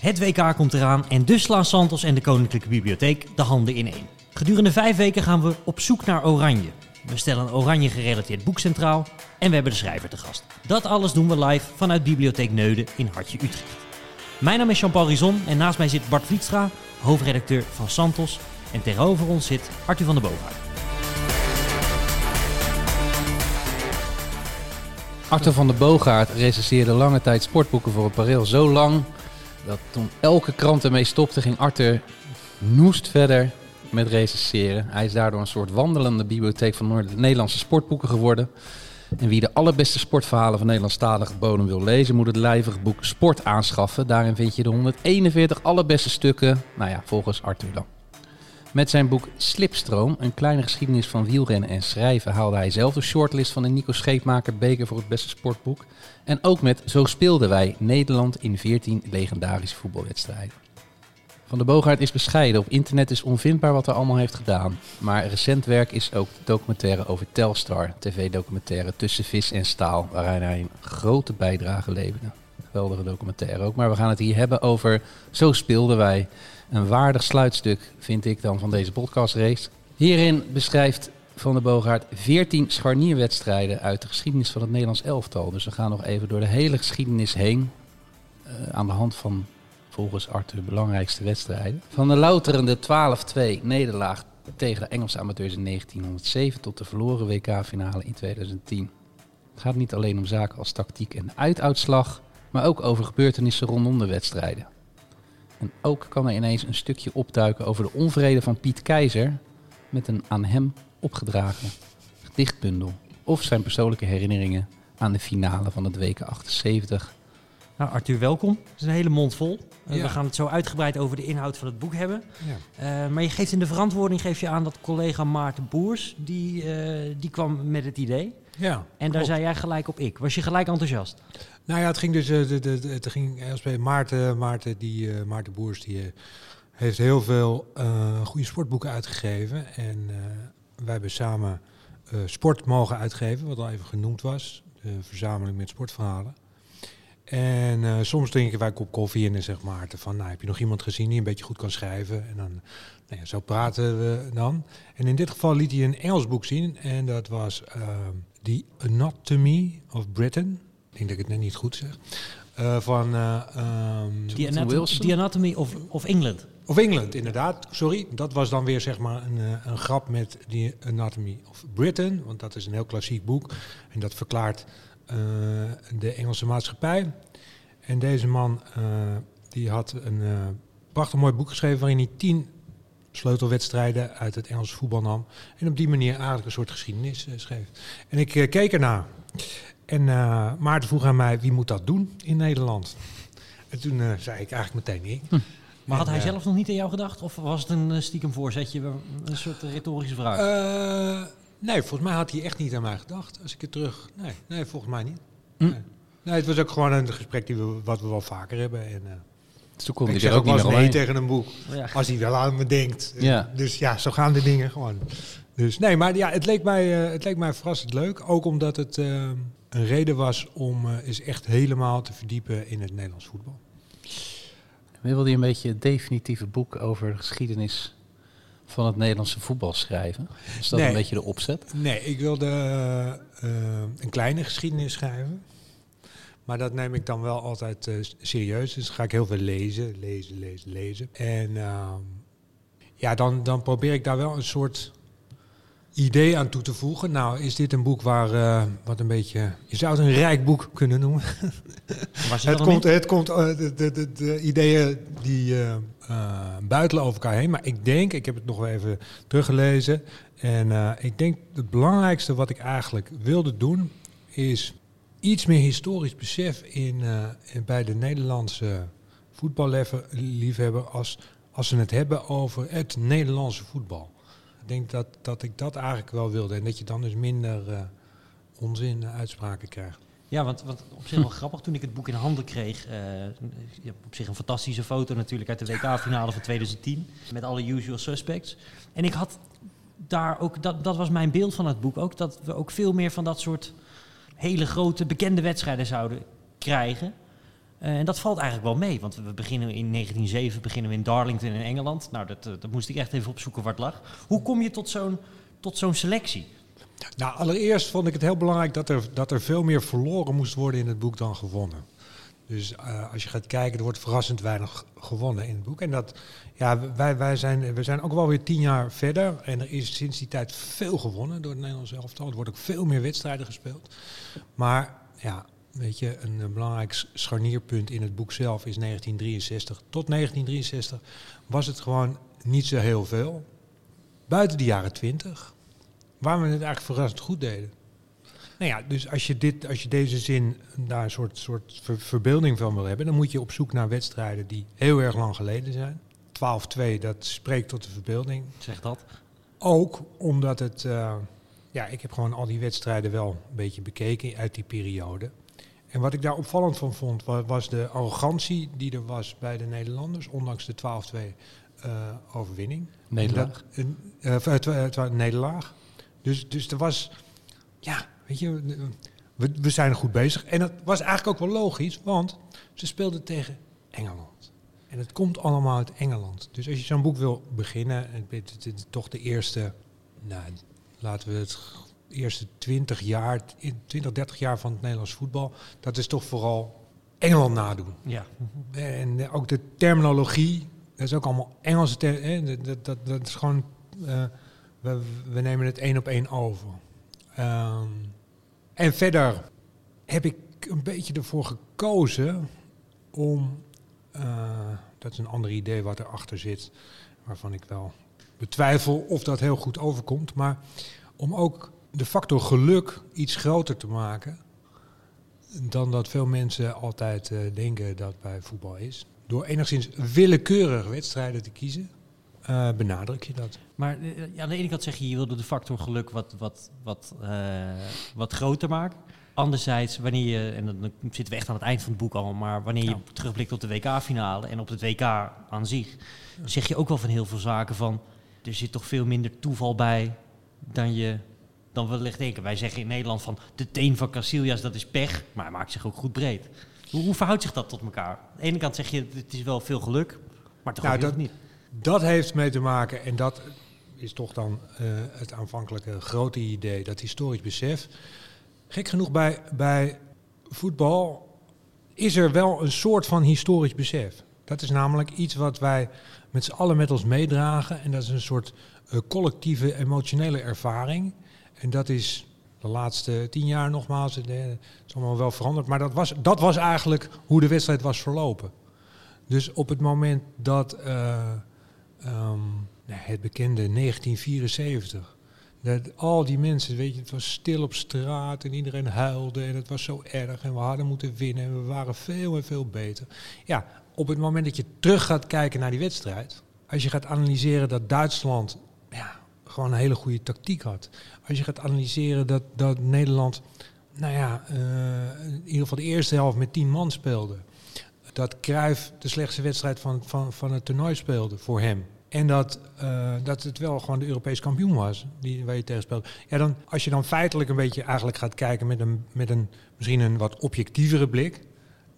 Het WK komt eraan en dus slaan Santos en de Koninklijke Bibliotheek de handen ineen. Gedurende vijf weken gaan we op zoek naar Oranje. We stellen een oranje gerelateerd boek centraal en we hebben de schrijver te gast. Dat alles doen we live vanuit Bibliotheek Neude in Hartje Utrecht. Mijn naam is Jean-Paul Rizon en naast mij zit Bart Vlietstra, hoofdredacteur van Santos. En tegenover ons zit Arthur van der Boogaard. Arthur van der Boogaard recenseerde lange tijd sportboeken voor het Pareel. Zo lang dat toen elke krant ermee stopte, ging Arthur noest verder met recenseren. Hij is daardoor een soort wandelende bibliotheek van Nederlandse sportboeken geworden. En wie de allerbeste sportverhalen van Nederlandstalige bodem wil lezen, moet het lijvige boek Sport aanschaffen. Daarin vind je de 141 allerbeste stukken, nou ja, volgens Arthur dan. Met zijn boek Slipstroom, een kleine geschiedenis van wielrennen en schrijven, haalde hij zelf de shortlist van de Nico Scheepmaker beker voor het beste sportboek. En ook met Zo speelden wij Nederland in 14 legendarische voetbalwedstrijden. Van de Boogaard is bescheiden. Op internet is onvindbaar wat hij allemaal heeft gedaan. Maar recent werk is ook de documentaire over Telstar, tv-documentaire Tussen Vis en Staal, waarin hij een grote bijdrage leverde. Geweldige documentaire ook. Maar we gaan het hier hebben over Zo speelden wij. Een waardig sluitstuk, vind ik dan, van deze podcastrace. Hierin beschrijft Van der Boogaard 14 scharnierwedstrijden uit de geschiedenis van het Nederlands elftal. Dus we gaan nog even door de hele geschiedenis heen. eh, aan de hand van volgens Arthur de belangrijkste wedstrijden. Van de louterende 12-2 nederlaag tegen de Engelse amateurs in 1907 tot de verloren WK-finale in 2010. Het gaat niet alleen om zaken als tactiek en uituitslag, maar ook over gebeurtenissen rondom de wedstrijden. En ook kan er ineens een stukje opduiken over de onvrede van Piet Keizer met een aan hem opgedragen gedichtbundel of zijn persoonlijke herinneringen aan de finale van het WK 78 Nou, Arthur, welkom. Het is een hele mond vol. Eh, Ja. We gaan het zo uitgebreid over de inhoud van het boek hebben. Ja. Eh, maar je geeft in de verantwoording geef je aan dat collega Maarten Boers, die, eh, die kwam met het idee. Ja, En daar klopt. zei jij gelijk op ik. Was je gelijk enthousiast? Nou ja, het ging dus, de, de, de- het ging als bij Maarten, Maarten, die, eh, Maarten Boers, die eh, heeft heel veel eh, goede sportboeken uitgegeven. En eh, wij hebben samen eh, Sport mogen uitgeven, wat al even genoemd was. De verzameling met sportverhalen. En eh, soms drinken wij een kop koffie en dan zegt Maarten van, nou heb je nog iemand gezien die een beetje goed kan schrijven? En dan, nou ja, zo praten we dan. En in dit geval liet hij een Engels boek zien en dat was eh, The Anatomy of Britain. Ik denk dat ik het net niet goed zeg. Eh, van ehm, The, Jonathan Anatom- Wilson? The Anatomy of, of England. Of Engeland, inderdaad. Sorry, dat was dan weer zeg maar een, eh, een grap met The Anatomy of Britain. Want dat is een heel klassiek boek. En dat verklaart eh, de Engelse maatschappij. En deze man eh, die had een eh, prachtig mooi boek geschreven... waarin hij tien sleutelwedstrijden uit het Engelse voetbal nam. En op die manier eigenlijk een soort geschiedenis schreef. En ik keek ernaar. En Maarten vroeg aan mij, wie moet dat doen in Nederland? En toen zei ik eigenlijk meteen ik. Maar had hij zelf nog niet aan jou gedacht? Of was het een eh, stiekem voorzetje, een soort retorische vraag? Eh, nee, volgens mij had hij echt niet aan mij gedacht. Als ik het terug. Nee, nee volgens mij niet. Hm. Nee. nee, het was ook gewoon een gesprek die we, wat we wel vaker hebben. En, eh, Dus toen kon ik hij zeg ook ook niet nee tegen een boek. ja. Als hij wel aan me denkt. Ja. Dus ja, zo gaan de dingen gewoon. Dus nee, maar ja, het leek mij, eh, het leek mij verrassend leuk. Ook omdat het een reden was om eh eens echt helemaal te verdiepen in het Nederlands voetbal. Wilde hij een beetje het definitieve boek over de geschiedenis van het Nederlandse voetbal schrijven? Is dat Nee. een beetje de opzet? Nee, ik wilde eh, eh, een kleine geschiedenis schrijven. Maar dat neem ik dan wel altijd eh, serieus. Dus ga ik heel veel lezen, lezen, lezen, lezen. En ehm, ja, dan, dan probeer ik daar wel een soort idee aan toe te voegen. Nou, is dit een boek waar eh, wat een beetje... Je zou het een rijk boek kunnen noemen. Was Het komt, het komt eh, de, de, de, de ideeën die eh, buitelen over elkaar heen. Maar ik denk, ik heb het nog wel even teruggelezen. En ik denk het belangrijkste wat ik eigenlijk wilde doen, is iets meer historisch besef in, in- bij de Nederlandse voetballiefhebber als, als ze het hebben over het Nederlandse voetbal. Ik denk dat, dat ik dat eigenlijk wel wilde. En dat je dan dus minder eh, onzin uitspraken krijgt. Ja, want wat op zich wel grappig, toen ik het boek in handen kreeg, eh, op zich een fantastische foto natuurlijk uit de WK-finale van 2010, met alle usual suspects. En ik had daar ook, dat, dat was mijn beeld van het boek ook, dat we ook veel meer van dat soort hele grote bekende wedstrijden zouden krijgen. Eh, en dat valt eigenlijk wel mee, want we beginnen in 1907 beginnen we in Darlington in Engeland. Nou, dat, eh, dat moest ik echt even opzoeken waar het lag. Hoe kom je tot zo'n tot zo'n selectie? Nou, allereerst vond ik het heel belangrijk dat er, dat er veel meer verloren moest worden in het boek dan gewonnen. Dus eh, als je gaat kijken, er wordt verrassend weinig gewonnen in het boek. En dat, ja, wij, wij zijn, we zijn ook wel weer tien jaar verder. En er is sinds die tijd veel gewonnen door het Nederlands elftal. Er wordt ook veel meer wedstrijden gespeeld. Maar ja, weet je, een, een belangrijk scharnierpunt in het boek zelf is 1963. Tot 1963 was het gewoon niet zo heel veel. Buiten de jaren 20, waar we het eigenlijk verrassend goed deden. Nou ja, dus als je, dit, als je deze zin daar een soort, soort ver- verbeelding van wil hebben, dan moet je op zoek naar wedstrijden die heel erg lang geleden zijn. 12-2, dat spreekt tot de verbeelding. Zeg dat. Ook omdat het, eh, ja, ik heb gewoon al die wedstrijden wel een beetje bekeken uit die periode. En wat ik daar opvallend van vond, wa- was de arrogantie die er was bij de Nederlanders, ondanks de 12-2 eh, overwinning. Nederlaag. Dat- twa- nederlaag. Dus, dus er was, ja, weet je, we, we zijn goed bezig. En dat was eigenlijk ook wel logisch, want ze speelden tegen Engeland. En het komt allemaal uit Engeland. Dus als je zo'n boek wil beginnen, het, het- toch de eerste, nou, laten we het eerste 20 jaar, 20, 30 jaar van het Nederlands voetbal, dat is toch vooral Engeland nadoen. Ja. En ook de terminologie, dat is ook allemaal Engelse ter, hè, dat, dat, dat, dat is gewoon, eh, we, we nemen het één op één over. Ehm, en verder heb ik een beetje ervoor gekozen om, eh, dat is een ander idee wat erachter zit, waarvan ik wel betwijfel of dat heel goed overkomt, maar om ook de factor geluk iets groter te maken dan dat veel mensen altijd eh, denken dat bij voetbal is. Door enigszins willekeurig wedstrijden te kiezen, eh, benadruk je dat. Maar eh, aan de ene kant zeg je, je wilde de factor geluk wat, wat, wat, wat groter maken. Anderzijds, wanneer je, en dan zitten we echt aan het eind van het boek al, maar wanneer je terugblikt op de WK-finale en op het WK aan zich, zeg je ook wel van heel veel zaken van, er zit toch veel minder toeval bij dan je dan wellicht denken. Wij zeggen in Nederland van, de teen van Casillas, dat is pech, maar hij maakt zich ook goed breed. Hoe, hoe verhoudt zich dat tot elkaar? Aan de ene kant zeg je, het is wel veel geluk, maar toch Nou, dat- niet. Dat heeft mee te maken, en dat is toch dan eh, het aanvankelijke grote idee, dat historisch besef. Gek genoeg bij, bij voetbal is er wel een soort van historisch besef. Dat is namelijk iets wat wij met z'n allen met ons meedragen. En dat is een soort eh, collectieve emotionele ervaring. En dat is de laatste tien jaar nogmaals, eh, het is allemaal wel veranderd. Maar dat was, dat was eigenlijk hoe de wedstrijd was verlopen. Dus op het moment dat eh, ehm, nou, het bekende 1974. Dat al die mensen, weet je, het was stil op straat en iedereen huilde en het was zo erg en we hadden moeten winnen en we waren veel en veel beter. Ja, op het moment dat je terug gaat kijken naar die wedstrijd, als je gaat analyseren dat Duitsland gewoon een hele goede tactiek had. Als je gaat analyseren dat, dat Nederland, nou ja, eh, in ieder geval de eerste helft met tien man speelde dat Cruijff de slechtste wedstrijd van, van, van het toernooi speelde voor hem. En dat, eh, dat het wel gewoon de Europees kampioen was die, waar je tegen speelde. Ja, dan, als je dan feitelijk een beetje eigenlijk gaat kijken met een, met een misschien een wat objectievere blik,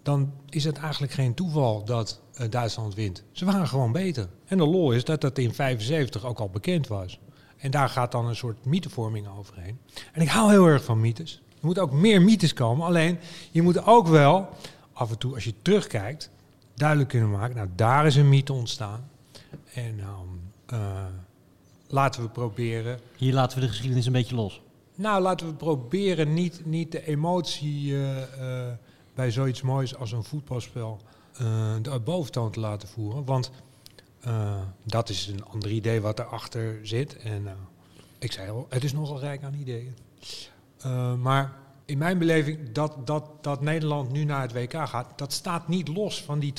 dan is het eigenlijk geen toeval dat eh, Duitsland wint. Ze waren gewoon beter. En de lol is dat dat in 75 ook al bekend was. En daar gaat dan een soort mythevorming overheen. En ik hou heel erg van mythes. Er moeten ook meer mythes komen. Alleen, je moet ook wel af en toe, als je terugkijkt, duidelijk kunnen maken. Nou, daar is een mythe ontstaan. En nou, laten we proberen. Hier laten we de geschiedenis een beetje los. Nou, laten we proberen niet, niet de emotie eh, eh, bij zoiets moois als een voetbalspel de boventoon te laten voeren. Want dat is een ander idee wat erachter zit. En eh, ik zei al, het is nogal rijk aan ideeën. Eh, maar in mijn beleving, dat, dat, dat Nederland nu naar het WK gaat, dat staat niet los van die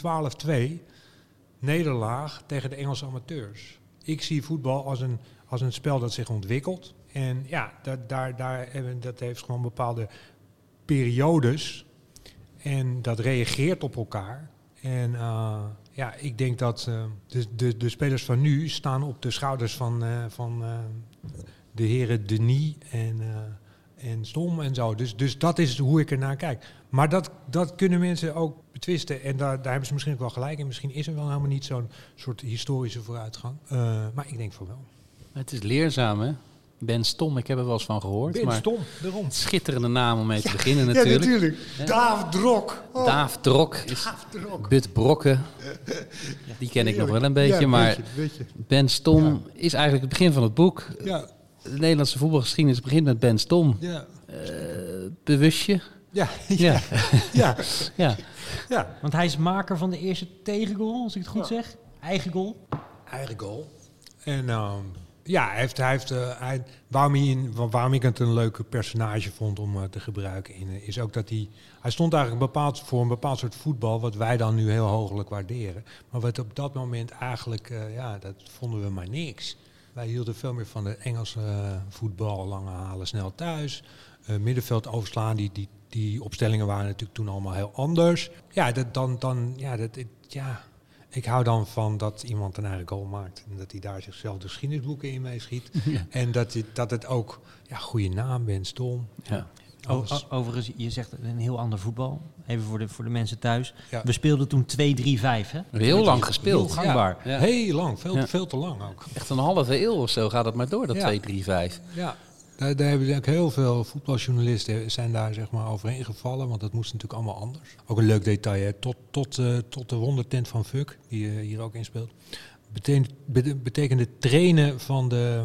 12-2 nederlaag tegen de Engelse amateurs. Ik zie voetbal als een, als een spel dat zich ontwikkelt. En ja, dat, daar, daar, dat heeft gewoon bepaalde periodes. En dat reageert op elkaar. En eh, ja, ik denk dat eh, de, de, de spelers van nu staan op de schouders van, eh, van eh, de heren Denis en, en Stom en zo. Dus, dus dat is hoe ik ernaar kijk. Maar dat, dat kunnen mensen ook betwisten. En daar, daar hebben ze misschien ook wel gelijk in. Misschien is er wel helemaal niet zo'n soort historische vooruitgang. Maar ik denk van wel. Het is leerzaam, hè? Ben Stom, ik heb er wel eens van gehoord. Ben maar Stom, daarom. Schitterende naam om mee te beginnen natuurlijk. Ja, natuurlijk. Daaf Drok. Oh. Daaf Drok. Is Daaf Drok. But Brokken. Die ken ik nog wel een beetje. Ja, maar. Ben Stom is eigenlijk het begin van het boek. Ja, De Nederlandse voetbalgeschiedenis begint met Ben Stom. ja, Eh, bewust je? ja, Ja. ja, ja. ja. Want hij is maker van de eerste tegengoal, als ik het goed Ja. zeg. Eigen goal. Eigen goal. En ehm, ja, hij heeft, hij heeft, eh, waarom, hij waarom ik het een leuke personage vond om eh, te gebruiken, in, eh, is ook dat hij, hij stond eigenlijk bepaald voor een bepaald soort voetbal, wat wij dan nu heel hooglijk waarderen. Maar wat op dat moment eigenlijk, ja, dat vonden we maar niks. Wij hielden veel meer van de Engelse voetbal, lange halen, snel thuis. Middenveld overslaan, die, die, die opstellingen waren natuurlijk toen allemaal heel anders. Ja, dat, dan, dan, ja, dat, ja, ik hou dan van dat iemand een eigen goal maakt. En dat hij daar zichzelf de geschiedenisboeken in meeschiet. En dat, het- dat het ook ja, goede naam bent, stom. ja. O- o- overigens, je zegt een heel ander voetbal. Even voor de, voor de mensen thuis. Ja. We speelden toen 2-3-5, hè? Heel lang gespeeld. Heel gangbaar. Ja. Heel lang, veel, Ja. veel te lang ook. Echt een halve eeuw of zo gaat het maar door, dat Ja. 2-3-5. Ja. Daar, daar hebben heel veel voetbaljournalisten zijn daar zeg maar overheen gevallen, want dat moest natuurlijk allemaal anders. Ook een leuk detail, hè? Tot, tot, eh, tot de wondertent van Fuck, die eh, hier ook in speelt. Betekent, bete- betekende trainen van de,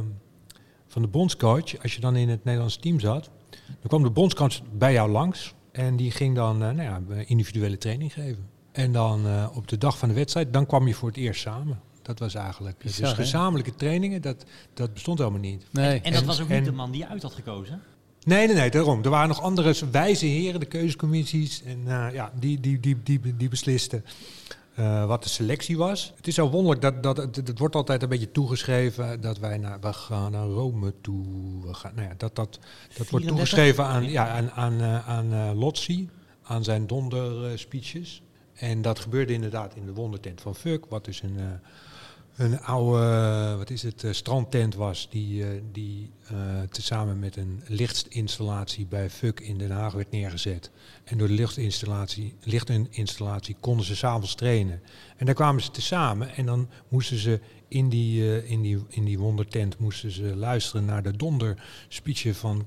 van de bondscoach, als je dan in het Nederlandse team zat, dan kwam de bondscoach bij jou langs en die ging dan eh, nou ja, individuele training geven. En dan op de dag van de wedstrijd, dan kwam je voor het eerst samen. Dat was eigenlijk. Bizar, dus hè? gezamenlijke trainingen, dat, dat bestond helemaal niet. Nee. En dat En- was ook niet en- de man die je uit had gekozen. Nee, nee, nee, daarom. Er waren nog andere wijze heren, de keuzecommissies. En eh, ja, die, die, die, die, die beslisten eh, wat de selectie was. Het is zo wonderlijk dat, dat het, het wordt altijd een beetje toegeschreven dat wij naar, we gaan naar Rome toe. We gaan, nou ja, dat, dat, dat wordt 34? toegeschreven aan, ja, aan, aan, eh, aan eh, Lotzi, aan zijn donder speeches. En dat gebeurde inderdaad in de wondertent van Fuck, wat dus een, eh, een oude, wat is het, eh, strandtent was, die, eh, die eh, tezamen met een lichtinstallatie bij Fuck in Den Haag werd neergezet. En door de lichtinstallatie, lichtinstallatie konden ze s'avonds trainen. En daar kwamen ze tezamen en dan moesten ze in die, in die, in die wondertent moesten ze luisteren naar de donderspeechje van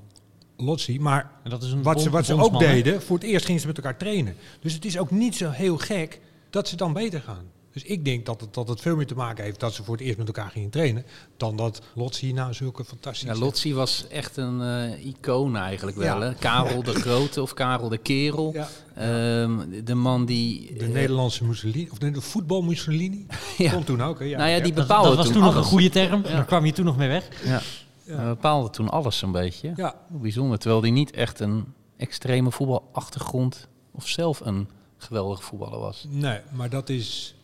Lotzi. Maar dat is een wat ze, wat ze ook deden, voor het eerst gingen ze met elkaar trainen. Dus het is ook niet zo heel gek dat ze dan beter gaan. Dus ik denk dat het, dat het veel meer te maken heeft dat ze voor het eerst met elkaar gingen trainen. Dan dat Lotzi nou zulke fantastische... Ja, Lotzi was echt een eh, icoon eigenlijk wel. Ja. Hè? Karel de Grote of Karel de Kerel. Ja, Ehm, de man die... de eh, Nederlandse Mussolini, of de voetbal Mussolini, Ja. komt toen ook. Hè? Ja, Nou ja, die Dat, bepaalde dat was toen, nog een goede term. Ja. Daar kwam je toen nog mee weg. Ja. Ja. Hij bepaalde toen alles een beetje. Ja, bijzonder. Terwijl hij niet echt een extreme voetbalachtergrond of zelf een geweldige voetballer was. nee, maar dat is,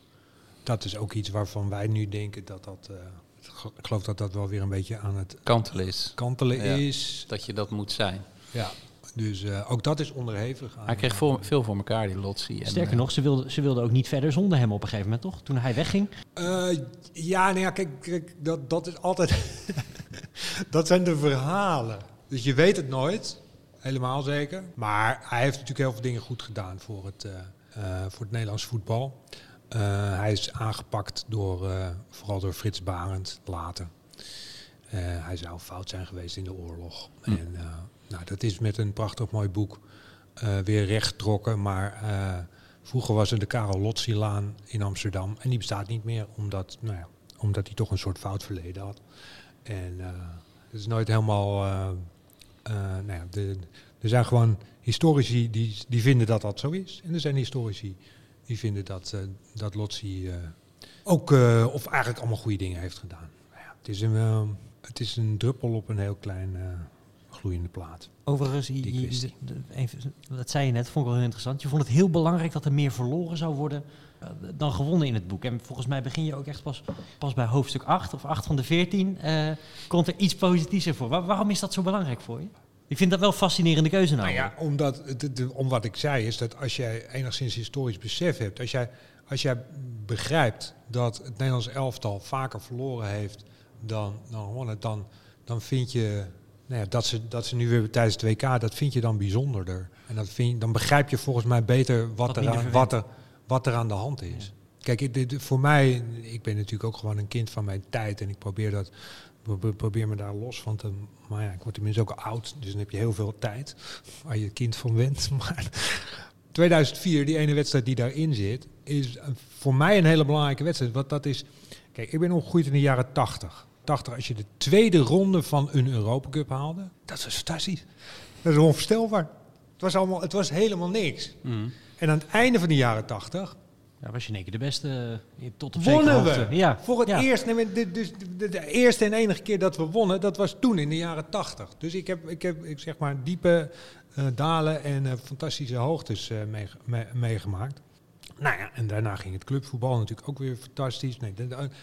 dat is ook iets waarvan wij nu denken dat dat... eh, ik geloof dat dat wel weer een beetje aan het Kantel is kantelen Ja. is. dat je dat moet zijn. Ja, dus eh, ook dat is onderhevig aan... Hij kreeg voor, veel voor elkaar, die Lotzi. En, Sterker eh, nog, ze wilden ze wilde ook niet verder zonder hem op een gegeven moment, toch? Toen hij wegging. Eh, ja, nou ja, kijk, kijk dat, dat is altijd. dat zijn de verhalen. Dus je weet het nooit, helemaal zeker. Maar hij heeft natuurlijk heel veel dingen goed gedaan voor het, eh, eh, voor het Nederlands voetbal. Eh, hij is aangepakt door, eh, vooral door Frits Barend later. Eh, hij zou fout zijn geweest in de oorlog. Hm. En nou, dat is met een prachtig mooi boek weer rechtgetrokken. Maar vroeger was er de Karel Lotzi-laan in Amsterdam. En die bestaat niet meer, omdat, nou ja, omdat hij toch een soort fout verleden had. En het is nooit helemaal... nou ja, de, er zijn gewoon historici die, die vinden dat dat zo is. En er zijn historici die vinden dat, eh dat Lotzi eh, ook, eh, of eigenlijk allemaal goede dingen heeft gedaan. Nou ja, het, is een, het is een druppel op een heel klein gloeiende plaat. Overigens, je- je- even, dat zei je net, vond ik wel heel interessant. Je vond het heel belangrijk dat er meer verloren zou worden dan gewonnen in het boek. En volgens mij begin je ook echt pas, pas bij hoofdstuk 8 of 8 van de 14. eh, komt er iets positiefs voor. Waar- waarom is dat zo belangrijk voor je? Ik vind dat wel een fascinerende keuze Nou ja, omdat, de- om wat ik zei, is dat als jij enigszins historisch besef hebt, als jij, als jij begrijpt dat het Nederlands elftal vaker verloren heeft dan, dan dan, dan vind je nou ja, dat, ze, dat ze nu weer tijdens het WK, dat vind je dan bijzonderder. En dat vind dan begrijp je volgens mij beter wat, er, aan, wat, er, wat er aan de hand is. Kijk, dit- voor mij, ik ben natuurlijk ook gewoon een kind van mijn tijd en ik probeer dat probeer me daar los van te. Maar ja, ik word tenminste ook oud, dus dan heb je heel veel tijd waar je kind van went. Maar 2004, die ene wedstrijd die daarin zit, is voor mij een hele belangrijke wedstrijd. Want dat is, kijk, ik ben opgegroeid in de jaren 80. 80, als je de tweede ronde van een Europa Cup haalde, dat is fantastisch. Dat is onvoorstelbaar. Het was, allemaal, het was helemaal niks. Mhm. En aan het einde van de jaren 80 Ja, was je in één keer de beste eh, tot op zekere wonnen we. Ja. Voor het ja. eerst, nee, maar de, dus de, de eerste en enige keer dat we wonnen, dat was toen in de jaren 80. Dus ik heb, ik heb ik zeg maar diepe eh, dalen en eh, fantastische hoogtes me- meegemaakt. Nou ja, en daarna ging het clubvoetbal natuurlijk ook weer fantastisch. Nee,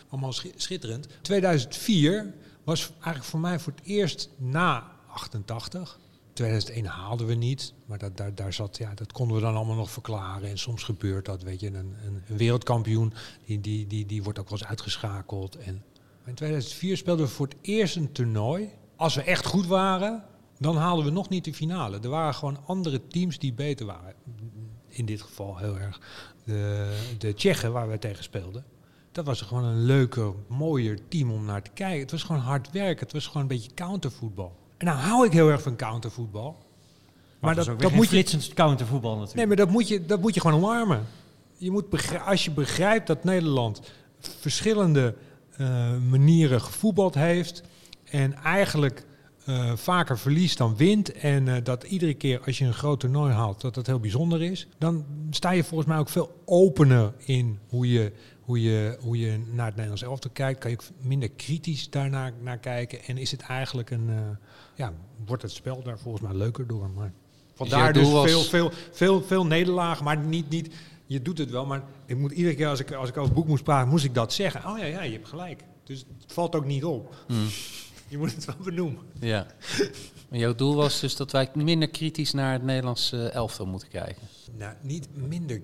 allemaal schi- schitterend. 2004 was eigenlijk voor mij voor het eerst na 88. 2001 haalden we niet, maar dat, daar, daar zat, ja, dat konden we dan allemaal nog verklaren. En soms gebeurt dat, weet je, een, een, wereldkampioen, die, die, die, die wordt ook wel eens uitgeschakeld. En in 2004 speelden we voor het eerst een toernooi. Als we echt goed waren, dan haalden we nog niet de finale. Er waren gewoon andere teams die beter waren. In dit geval heel erg de, de Tsjechen waar we tegen speelden. Dat was gewoon een leuker, mooier team om naar te kijken. Het was gewoon hard werken. Het was gewoon een beetje countervoetbal. En nou hou ik heel erg van countervoetbal. Maar dat, geen moet je, flitsend countervoetbal natuurlijk. Nee, maar dat moet je, dat moet je gewoon omarmen. Je moet als je begrijpt dat Nederland verschillende eh, manieren gevoetbald heeft en eigenlijk eh, vaker verliest dan wint en eh, dat iedere keer als je een groot toernooi haalt dat dat heel bijzonder is, dan sta je volgens mij ook veel opener in hoe je, hoe je, hoe je naar het Nederlands elftal kijkt. Kan je ook minder kritisch daarnaar naar kijken en is het eigenlijk een, eh, ja, wordt het spel daar volgens mij leuker door. Maar Vandaar dus was- veel, veel, veel, veel nederlagen, maar niet, niet, je doet het wel, maar ik moet iedere keer als ik, als ik over het boek moest praten, moest ik dat zeggen. Oh ja, ja, je hebt gelijk. Dus het valt ook niet op. Mm. Je moet het wel benoemen. Ja. Maar jouw doel was dus dat wij minder kritisch naar het Nederlandse elftal moeten kijken. Nou, niet minder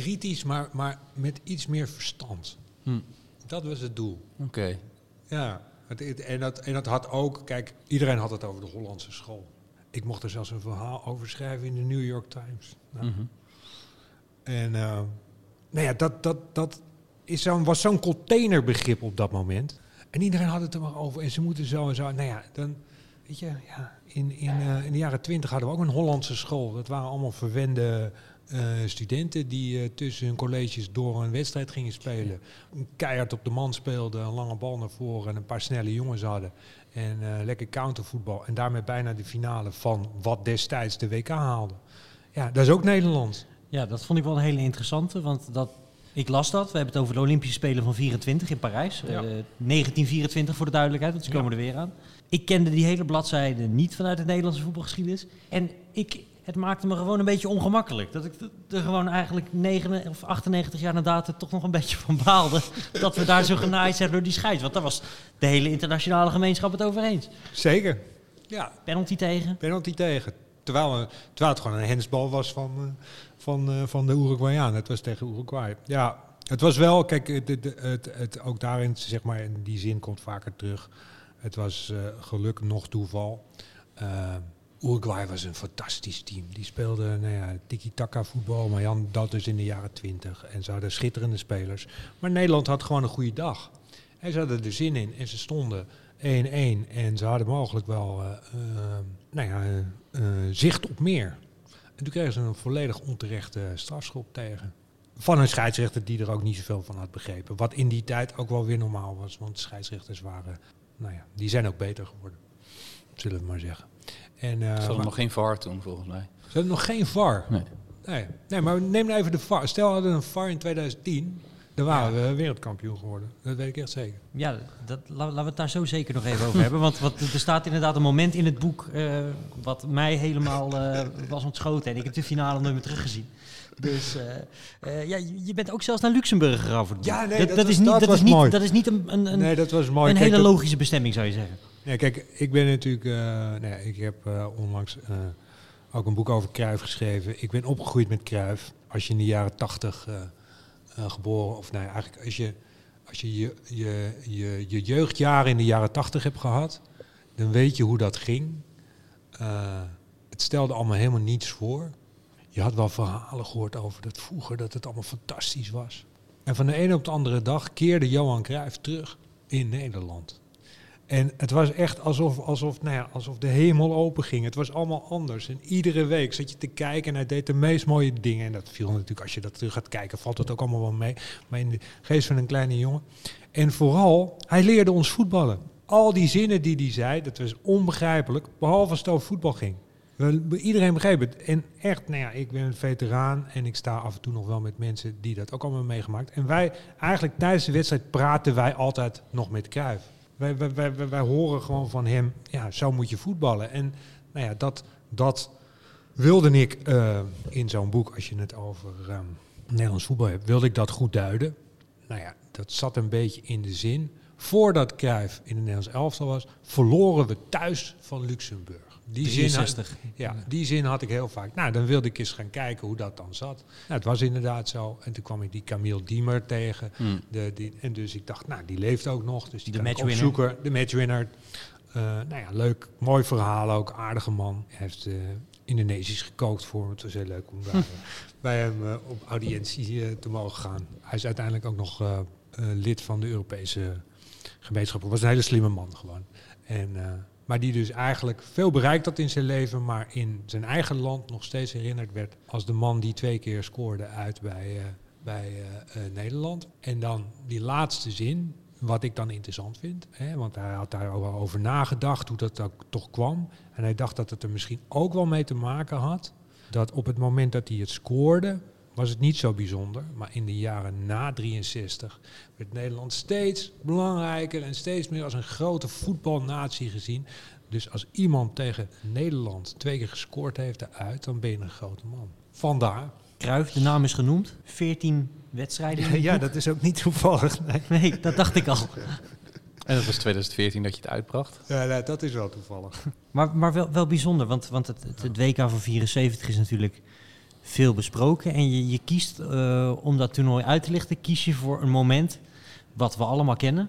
kritisch, maar, maar met iets meer verstand. Hm. Dat was het doel. Oké. Ja, het, en, dat, en dat had ook, kijk, iedereen had het over de Hollandse school. Ik mocht er zelfs een verhaal over schrijven in de New York Times. Nou, Mhm. En uh, nou ja, dat, dat, dat is zo'n, was zo'n containerbegrip op dat moment. En iedereen had het er maar over. En ze moeten zo en zo. Nou ja, dan, weet je, ja, in, in, uh, in de jaren twintig hadden we ook een Hollandse school. Dat waren allemaal verwende studenten die uh, tussen hun colleges door een wedstrijd gingen spelen. Keihard op de man speelden, een lange bal naar voren en een paar snelle jongens hadden. En uh, lekker countervoetbal. En daarmee bijna de finale van wat destijds de WK haalde. Ja, dat is ook Nederlands. Ja, dat vond ik wel een hele interessante, want dat, ik las dat. We hebben het over de Olympische Spelen van 24 in Parijs. Ja. Uh, 1924 voor de duidelijkheid, want ze komen ja. er weer aan. Ik kende die hele bladzijde niet vanuit de Nederlandse voetbalgeschiedenis. En ik, het maakte me gewoon een beetje ongemakkelijk. Dat ik er gewoon eigenlijk 9 of 98 jaar na datum toch nog een beetje van baalde. dat we daar zo genaaid zijn door die scheids. Want daar was de hele internationale gemeenschap het over eens. Zeker. Ja. Penalty tegen. Penalty tegen. Terwijl, terwijl het gewoon een hensbal was van, uh, van, uh, van de Uruguayaan. Het was tegen Uruguay. Ja, het was wel, kijk, het, het, het, het, ook daarin, zeg maar, in die zin komt vaker terug. Het was uh, geluk nog toeval. Uruguay was een fantastisch team. Die speelde nou ja, tiki-taka voetbal, maar Jan, dat dus in de jaren twintig. En ze hadden schitterende spelers. Maar Nederland had gewoon een goede dag. En ze hadden er zin in en ze stonden 1-1. En ze hadden mogelijk wel uh, uh, nou ja, uh, zicht op meer. En toen kregen ze een volledig onterechte strafschop tegen. Van een scheidsrechter die er ook niet zoveel van had begrepen. Wat in die tijd ook wel weer normaal was. Want scheidsrechters waren, nou ja, die zijn ook beter geworden. Zullen we maar zeggen. En, uh, ze hadden nog geen VAR toen, volgens mij. Ze hadden nog geen VAR? Nee. Nee, nee maar neem nou even de VAR. Stel, we hadden een VAR in 2010. Dan waren ja. we wereldkampioen geworden. Dat weet ik echt zeker. Ja, dat, laten we het daar zo zeker nog even over hebben. Want wat, er staat inderdaad een moment in het boek uh, wat mij helemaal uh, was ontschoten. En ik heb de finale nooit meer teruggezien. Dus uh, ja, je bent ook zelfs naar Luxemburg gegaan voor het Ja, nee, dat, dat, dat was, is niet, dat dat was is niet, mooi. Dat is niet een, een, een, nee, dat was mooi. een kijk, hele logische bestemming, zou je zeggen. Nee, kijk, ik ben natuurlijk... nee, ik heb onlangs ook een boek over Kruif geschreven. Ik ben opgegroeid met Kruif. Als je in de jaren tachtig uh, geboren, of nee, eigenlijk als je als je je, je, je, je jeugdjaren in de jaren tachtig hebt gehad, dan weet je hoe dat ging. Eh, het stelde allemaal helemaal niets voor. Je had wel verhalen gehoord over dat vroeger, dat het allemaal fantastisch was. En van de ene op de andere dag keerde Johan Cruijff terug in Nederland. En het was echt alsof, alsof, nou ja, alsof de hemel open ging. Het was allemaal anders. En iedere week zat je te kijken en hij deed de meest mooie dingen. En dat viel natuurlijk, als je dat terug gaat kijken, valt het ook allemaal wel mee. Maar in de geest van een kleine jongen. En vooral, hij leerde ons voetballen. Al die zinnen die hij zei, dat was onbegrijpelijk. Behalve als het over voetbal ging. Iedereen begreep het. En echt, nou ja, ik ben een veteraan en ik sta af en toe nog wel met mensen die dat ook allemaal meegemaakt. En wij, eigenlijk tijdens de wedstrijd praten wij altijd nog met Cruijff. Wij, wij, wij, wij, horen gewoon van hem, ja, zo moet je voetballen. En nou ja, dat, dat wilde ik eh, in zo'n boek, als je het over ehm, Nederlands voetbal hebt, wilde ik dat goed duiden. Nou ja, dat zat een beetje in de zin. Voordat Cruijff in het Nederlands elftal was, verloren we thuis van Luxemburg. Die zin, had, 63. ja, die zin had ik heel vaak. Nou, dan wilde ik eens gaan kijken hoe dat dan zat. Nou, het was inderdaad zo. En toen kwam ik die Camille Diemer tegen. Hmm. De, die, en dus ik dacht, nou, die leeft ook nog. Dus die De kan opzoeken. De matchwinner. Eh, nou ja, leuk. Mooi verhaal ook. Aardige man. Hij heeft eh, Indonesisch gekookt voor me. Het was heel leuk om daar, bij hem eh, op audiëntie te mogen gaan. Hij is uiteindelijk ook nog lid van de Europese gemeenschap. was een hele slimme man gewoon. En, maar die dus eigenlijk veel bereikt had in zijn leven, maar in zijn eigen land nog steeds herinnerd werd als de man die twee keer scoorde uit bij, eh, bij eh, eh, Nederland. En dan die laatste zin, wat ik dan interessant vind, hè, want hij had daar ook over nagedacht hoe dat ook toch kwam. En hij dacht dat het er misschien ook wel mee te maken had dat op het moment dat hij het scoorde, was het niet zo bijzonder. Maar in de jaren na 63 werd Nederland steeds belangrijker en steeds meer als een grote voetbalnatie gezien. Dus als iemand tegen Nederland twee keer gescoord heeft eruit, dan ben je een grote man. Vandaar. Cruijff, de naam is genoemd. 14 wedstrijden. Ja, dat is ook niet toevallig. Nee. Nee, dat dacht ik al. En dat was 2014 dat je het uitbracht. Ja, nee, dat is wel toevallig. Maar, maar wel, wel bijzonder, want, want het, het, het WK van 74 is natuurlijk veel besproken. En je, je kiest, eh, om dat toernooi uit te lichten, kies je voor een moment wat we allemaal kennen.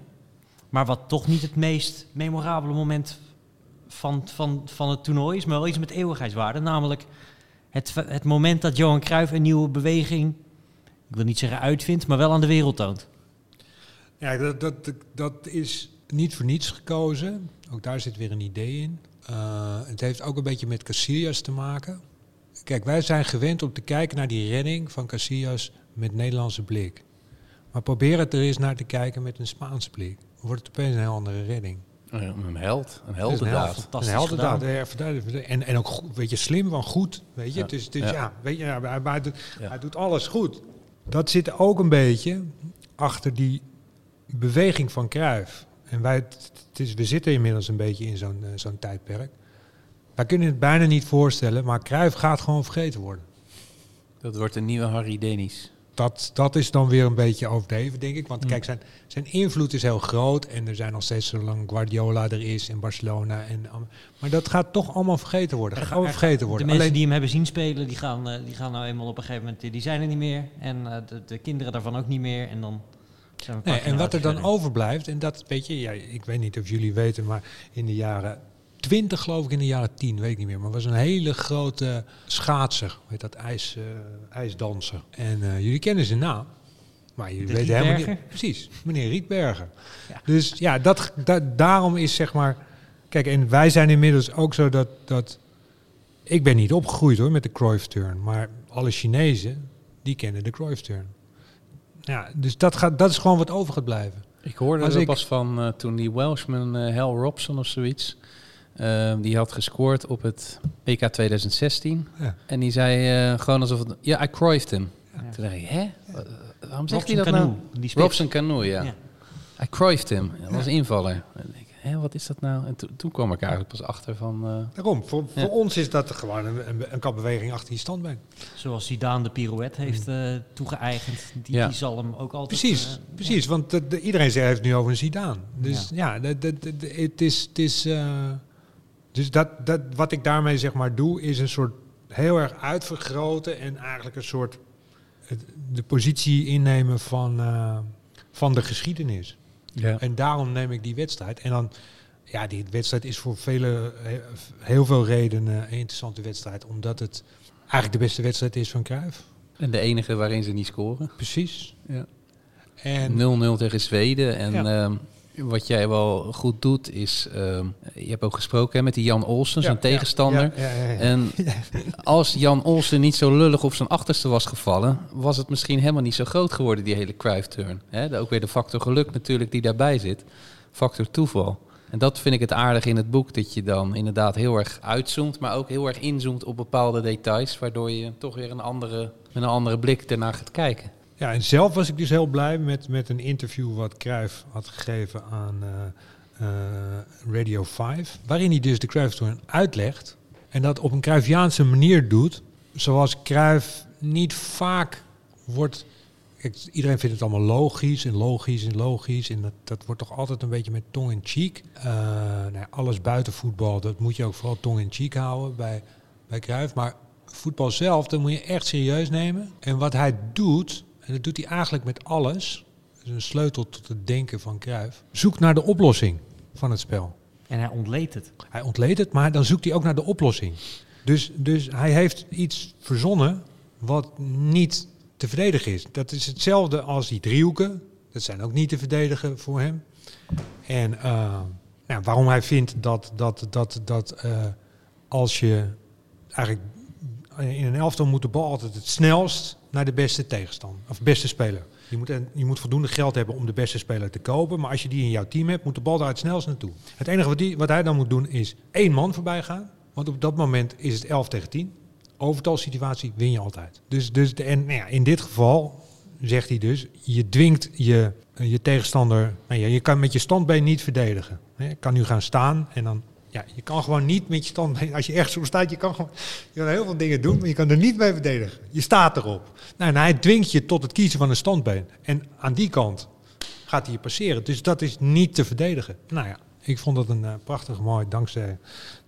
Maar wat toch niet het meest memorabele moment van, van, van het toernooi is, maar wel iets met eeuwigheidswaarde. Namelijk het, het moment dat Johan Cruijff een nieuwe beweging, ik wil niet zeggen uitvindt, maar wel aan de wereld toont. Ja, dat, dat, dat is niet voor niets gekozen. Ook daar zit weer een idee in. Eh, het heeft ook een beetje met Casillas te maken. Kijk, wij zijn gewend om te kijken naar die redding van Casillas met Nederlandse blik. Maar probeer het er eens naar te kijken met een Spaanse blik. Dan wordt het opeens een heel andere redding. Een held, een heldendaad. fantastisch Een heldendaad. En, en ook goed, weet je, slim van goed. Weet je, Ja. het is, het is, Ja. ja. weet je, hij, hij doet, Ja. hij doet alles goed. Dat zit ook een beetje achter die beweging van Cruijff. En wij, het is, we zitten inmiddels een beetje in zo'n eh, zo'n tijdperk. Wij kunnen het bijna niet voorstellen, maar Cruijff gaat gewoon vergeten worden. Dat wordt een nieuwe Harry Denis. Dat, dat is dan weer een beetje overdreven, denk ik. Want Mm. kijk, zijn, zijn invloed is heel groot. En er zijn nog steeds zolang Guardiola er is in Barcelona. En, maar dat gaat toch allemaal vergeten worden. Gaat allemaal er- vergeten worden. De mensen Alleen, die hem hebben zien spelen, die gaan, eh, die gaan nou eenmaal op een gegeven moment, die zijn er niet meer. En eh, de, de kinderen daarvan ook niet meer. En dan nee, en wat er dan overblijft, en dat weet je, ja, ik weet niet of jullie weten, maar in de jaren 20, geloof ik, in de jaren 10, weet ik niet meer. Maar was een hele grote schaatser, weet dat, ijs, eh, ijsdanser. En eh, jullie kennen zijn naam. Maar jullie De weten helemaal niet. Precies, meneer Rietberger. Ja. Dus ja, dat, da- daarom is zeg maar. Kijk, en wij zijn inmiddels ook zo dat. dat ik ben niet opgegroeid hoor met de Cruyff turn. Maar alle Chinezen, die kennen de Cruyff turn. Ja, dus dat, gaat, dat is gewoon wat over gaat blijven. Ik hoorde Als er ik- pas van eh, toen die Welshman eh, Hal Robson of zoiets. Eh, die had gescoord op het PK 2016. Ja. En die zei eh, gewoon alsof het... Ja, I Cruyffed him. Ja. Toen dacht ik, hè? Wa- Waarom zegt hij dat nou? Canoe, die spits. Robson Canoe, ja. Ja. I Cruyffed him. Dat was een invaller. En ik denk, hè, wat is dat nou? En to- toen kwam ik eigenlijk pas achter van... eh, Daarom, voor, Ja. voor ons is dat gewoon een, een, een kapbeweging achter die standbeen. Zoals Zidane de pirouette heeft eh, toegeëigend. Die, Ja. die zal hem ook altijd... Precies, precies. Want de, de- iedereen zegt- heeft het nu over een Zidane. Dus ja, het is... Het is eh, dus dat, dat, wat ik daarmee zeg maar doe, is een soort heel erg uitvergroten en eigenlijk een soort het- de positie innemen van, eh, van de geschiedenis. ja. En daarom neem ik die wedstrijd. En dan ja, die wedstrijd is voor vele, he- heel veel redenen een interessante wedstrijd. Omdat het eigenlijk de beste wedstrijd is van Cruijff. En de enige waarin ze niet scoren. Precies. Ja. En 0-0 tegen Zweden. En Ja. ehm, wat jij wel goed doet is... ehm, je hebt ook gesproken hè, met die Jan Olsen, zijn Ja, tegenstander. ja, ja. En als Jan Olsen niet zo lullig op zijn achterste was gevallen... was het misschien helemaal niet zo groot geworden, die hele Cruyff-turn. Hè, Ook weer de factor geluk natuurlijk die daarbij zit. Factor toeval. En dat vind ik het aardige in het boek. Dat je dan inderdaad heel erg uitzoomt... maar ook heel erg inzoomt op bepaalde details... waardoor je toch weer een andere, met een andere blik ernaar gaat kijken. Ja, en zelf was ik dus heel blij met, met een interview wat Cruijff had gegeven aan eh, eh, Radio 5. Waarin hij dus de Cruijff-toren uitlegt. En dat op een Cruyffiaanse manier doet. Zoals Cruijff niet vaak wordt... Iedereen vindt het allemaal logisch en logisch en logisch. En dat, dat wordt toch altijd een beetje met tong in cheek. Eh, nou alles buiten voetbal, dat moet je ook vooral tong in cheek houden bij, bij Cruijff. Maar voetbal zelf, dat moet je echt serieus nemen. En wat hij doet, en dat doet hij eigenlijk met alles, dat is een sleutel tot het denken van Cruijff. Zoek naar de oplossing van het spel. En hij ontleed het. Hij ontleedt het, maar dan zoekt hij ook naar de oplossing. Dus, dus hij heeft iets verzonnen wat niet te verdedigen is. Dat is hetzelfde als die driehoeken. Dat zijn ook niet te verdedigen voor hem. En eh, nou, waarom hij vindt dat, dat, dat, dat eh, als je eigenlijk in een elftal moet de bal altijd het snelst naar de beste tegenstander. Of beste speler. Je moet, je moet voldoende geld hebben om de beste speler te kopen. Maar als je die in jouw team hebt, moet de bal daar het snelst naartoe. Het enige wat, die, wat hij dan moet doen is één man voorbij gaan. Want op dat moment is het 11 tegen 10. Overtalsituatie win je altijd. Dus, dus de, en nou ja, in dit geval zegt hij dus, je dwingt je, je tegenstander, nou ja, je kan met je standbeen niet verdedigen. Je kan nu gaan staan en dan, ja, je kan gewoon niet met je standbeen, als je ergens op staat, je kan gewoon, je kan heel veel dingen doen, maar je kan er niet mee verdedigen. Je staat erop. Nou, hij dwingt je tot het kiezen van een standbeen. En aan die kant gaat hij je passeren. Dus dat is niet te verdedigen. Nou ja, ik vond dat een eh, prachtig mooi, dankzij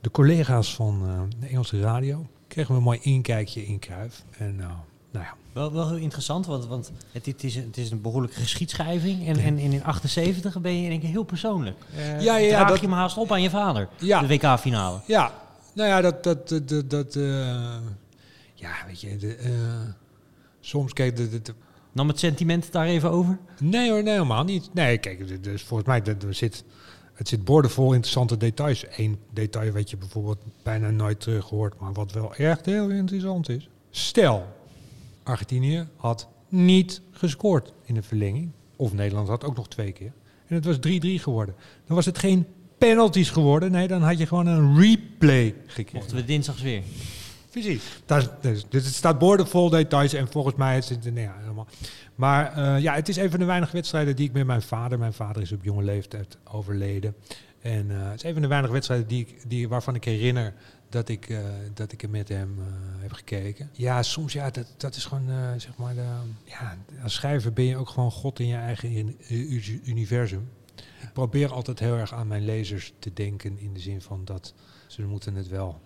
de collega's van eh, de Engelse radio, kregen we een mooi inkijkje in Kruif. En nou, nou ja, Wel, wel heel interessant, want, want het, het, is, een- het is een behoorlijke geschiedschrijving. En, en, en in 78 ben je in één keer heel persoonlijk. Eh, Ja, ja, ja, draag dat- je hem haast op aan je vader. Ja. De WK-finale. Ja, nou ja, dat, dat, dat, dat, dat, eh, ja, weet je, de, eh, soms kijk, de, de, de- Nam het sentiment daar even over? nee hoor, nee, helemaal niet. Nee, kijk, dus volgens mij, er zit, het zit boordevol interessante details. Eén detail wat je bijvoorbeeld bijna nooit terug hoort, maar wat wel echt heel interessant is. Stel, Argentinië had niet gescoord in de verlenging, of Nederland had ook nog twee keer, en het was 3-3 geworden. Dan was het geen penalties geworden, nee, dan had je gewoon een replay gekregen. Mochten we dinsdags weer. Precies. Dat is, dus, dus het staat boordevol details en volgens mij is het nou ja, helemaal. Maar eh, ja, het is een van de weinige wedstrijden die ik met mijn vader. Mijn vader is op jonge leeftijd overleden. En eh, het is een van de weinige wedstrijden die ik, die, waarvan ik herinner dat ik, eh, dat ik er met hem eh, heb gekeken. Ja, soms ja, dat, dat is gewoon eh, zeg maar. Ja, als schrijver ben je ook gewoon God in je eigen in- universum. Ik probeer altijd heel erg aan mijn lezers te denken in de zin van dat ze moeten het wel.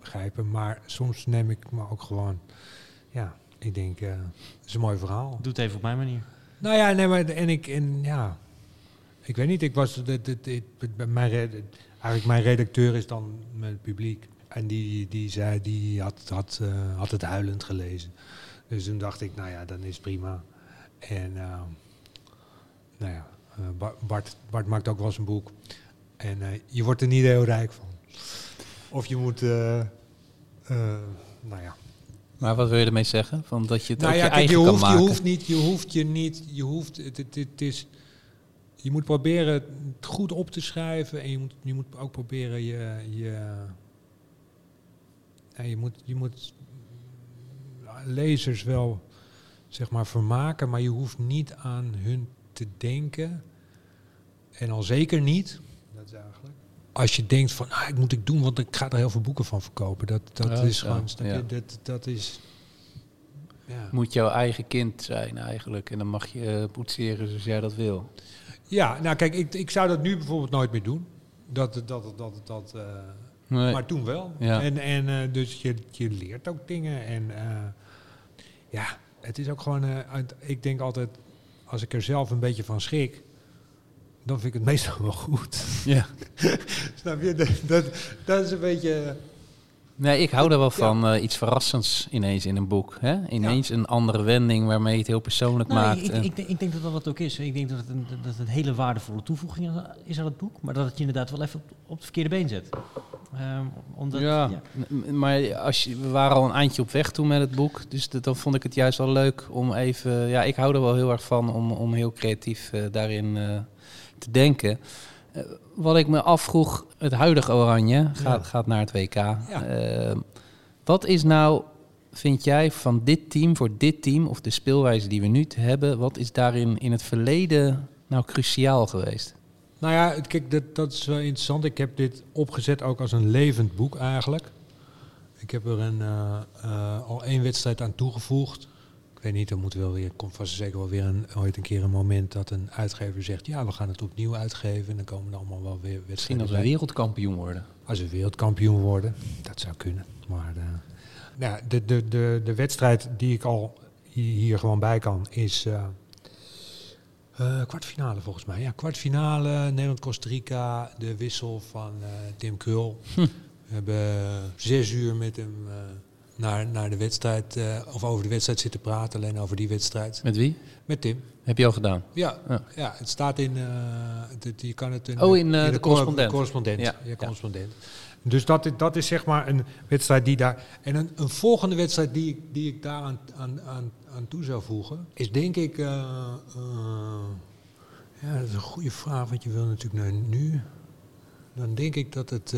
begrijpen. Maar soms neem ik me ook gewoon, ja, ik denk, het is een mooi verhaal. Doe het even op mijn manier. Nou ja, nee, maar en ik, en ja, ik weet niet, ik was, de, de, de- mijn, eigenlijk mijn redacteur is dan met het publiek. En die, die zei, die had, had, eh, had het huilend gelezen. Dus toen dacht ik, nou ja, dan is prima. En eh, nou ja, eh, Ba- Bart, Bart maakt ook wel eens een boek. En eh, je wordt er niet heel rijk van. Of je moet, nou ja. Maar wat wil je ermee zeggen? Van dat je het Nou ook ja, je kijk, je hoeft, je hoeft niet, je hoeft je niet, je hoeft, het, het, het is, je moet proberen het goed op te schrijven en je moet, je moet ook proberen je, je, ja, je moet, je moet lezers wel, zeg maar, vermaken, maar je hoeft niet aan hun te denken en al zeker niet, dat is eigenlijk, als je denkt van, ah, ik moet ik doen, want ik ga er heel veel boeken van verkopen. Dat, dat Ja, is gewoon, je, ja. dat, dat is, ja. Moet jouw eigen kind zijn eigenlijk. En dan mag je eh, boetseren zoals jij dat wil. Ja, nou kijk, ik, ik zou dat nu bijvoorbeeld nooit meer doen. Dat, dat, dat, dat, dat eh, Nee. maar toen wel. Ja. En, en eh, dus je, je leert ook dingen. En eh, ja, het is ook gewoon, eh, uit- ik denk altijd, als ik er zelf een beetje van schrik, dan vind ik het meestal wel goed. Ja. Snap je? Dat, dat, dat is een beetje... Nee, ik hou er wel van eh, iets verrassends ineens in een boek. Hè? Ineens een andere wending waarmee je het heel persoonlijk Nou, maakt. ik, ik, ik, ik denk dat dat wat ook is. Ik denk dat het een, dat het een hele waardevolle toevoeging is aan het boek. Maar dat het je inderdaad wel even op, op het verkeerde been zet. Ehm, omdat, ja, maar als je, we waren al een eindje op weg toen met het boek. Dus dat, dan vond ik het juist wel leuk om even... Ja, ik hou er wel heel erg van om, om heel creatief eh, daarin eh, te denken. Eh, wat ik me afvroeg, het huidige Oranje gaat, gaat naar het WK. Eh, wat is nou, vind jij, van dit team, voor dit team... of de speelwijze die we nu hebben... wat is daarin in het verleden nou cruciaal geweest? Nou ja, kijk, dat, dat is wel interessant. Ik heb dit opgezet ook als een levend boek eigenlijk. Ik heb er een, eh, al één wedstrijd aan toegevoegd. Ik weet niet, er moet wel weer, komt vast zeker wel weer een, ooit een keer een moment dat een uitgever zegt, ja, we gaan het opnieuw uitgeven. En dan komen er allemaal wel weer Misschien wedstrijden als we wereldkampioen worden. Als we wereldkampioen worden, dat zou kunnen. Maar eh, nou, de, de, de, de wedstrijd die ik al hi- hier gewoon bij kan, is eh, kwartfinale volgens mij. Ja, kwartfinale, Nederland-Costa Rica, de wissel van Tim Krul. Hm. We hebben zes uur met hem naar, naar de wedstrijd, eh, of over de wedstrijd zitten praten, alleen over die wedstrijd. Met wie? Met Tim. Heb je al gedaan? Ja, Ja. ja. het staat in. het- je kan het in, Oh, in, eh, de cor- correspondent. correspondent. Ja, Ja, ja. correspondent. Dus dat, is- dat is zeg maar een wedstrijd die daar. En een, een volgende wedstrijd die ik, die ik daar aan, aan, aan, aan toe zou voegen, is denk ik. ja, dat is een goede vraag, want je wil natuurlijk naar nu. Dan denk ik dat het.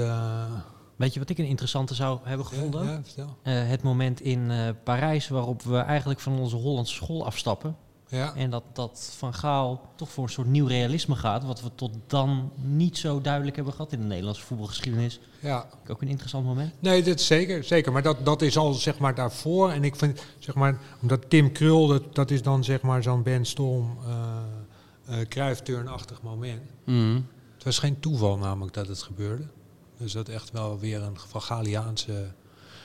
Weet je wat ik een interessante zou hebben gevonden? ja, ja, vertel. Eh, het moment in eh, Parijs waarop we eigenlijk van onze Hollandse school afstappen. Ja. En dat, dat Van Gaal toch voor een soort nieuw realisme gaat. Wat we tot dan niet zo duidelijk hebben gehad in de Nederlandse voetbalgeschiedenis. ja. Ook een interessant moment. Nee, dat is zeker, zeker. Maar dat, dat is al zeg maar daarvoor. En ik vind, zeg maar, omdat Tim Krul, dat, dat is dan zeg maar zo'n Ben Storm, Cruijff-turn-achtig moment. Mhm. Het was geen toeval namelijk dat het gebeurde. Dus dat echt wel weer een van Galiaanse...